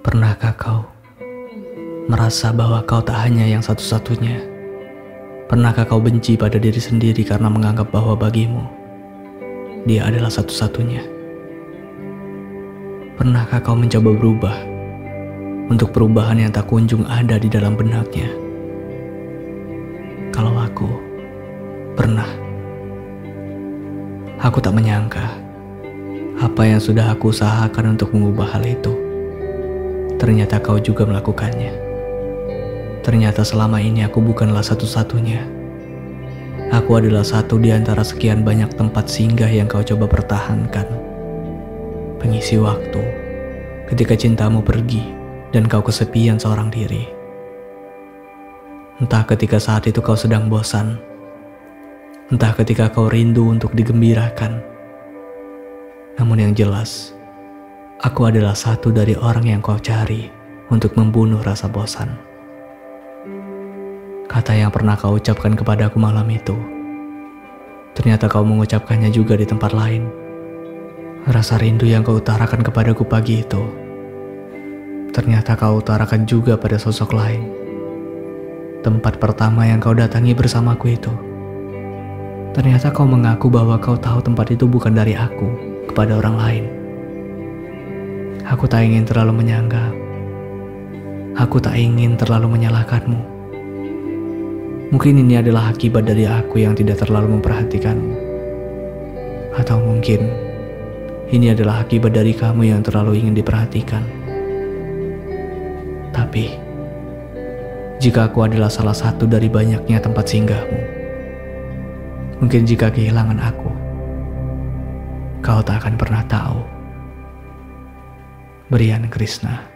Pernahkah kau merasa bahwa kau tak hanya yang satu-satunya? Pernahkah kau benci pada diri sendiri karena menganggap bahwa bagimu dia adalah satu-satunya? Pernahkah kau mencoba berubah untuk perubahan yang tak kunjung ada di dalam benaknya? Kalau aku pernah, aku tak menyangka apa yang sudah aku usahakan untuk mengubah hal itu Ternyata kau juga melakukannya. Ternyata selama ini aku bukanlah satu-satunya. Aku adalah satu di antara sekian banyak tempat singgah yang kau coba pertahankan. Pengisi waktu ketika cintamu pergi dan kau kesepian seorang diri. Entah ketika saat itu kau sedang bosan, entah ketika kau rindu untuk digembirakan. Namun yang jelas, Aku adalah satu dari orang yang kau cari untuk membunuh rasa bosan. Kata yang pernah kau ucapkan kepadaku malam itu, ternyata kau mengucapkannya juga di tempat lain. Rasa rindu yang kau utarakan kepadaku pagi itu, ternyata kau utarakan juga pada sosok lain. Tempat pertama yang kau datangi bersamaku itu, ternyata kau mengaku bahwa kau tahu tempat itu bukan dari aku kepada orang lain. Aku tak ingin terlalu menyanggah. Aku tak ingin terlalu menyalahkanmu. Mungkin ini adalah akibat dari aku yang tidak terlalu memperhatikanmu. Atau mungkin ini adalah akibat dari kamu yang terlalu ingin diperhatikan. Tapi, jika aku adalah salah satu dari banyaknya tempat singgahmu, mungkin jika kehilangan aku, kau tak akan pernah tahu. Brian Krishna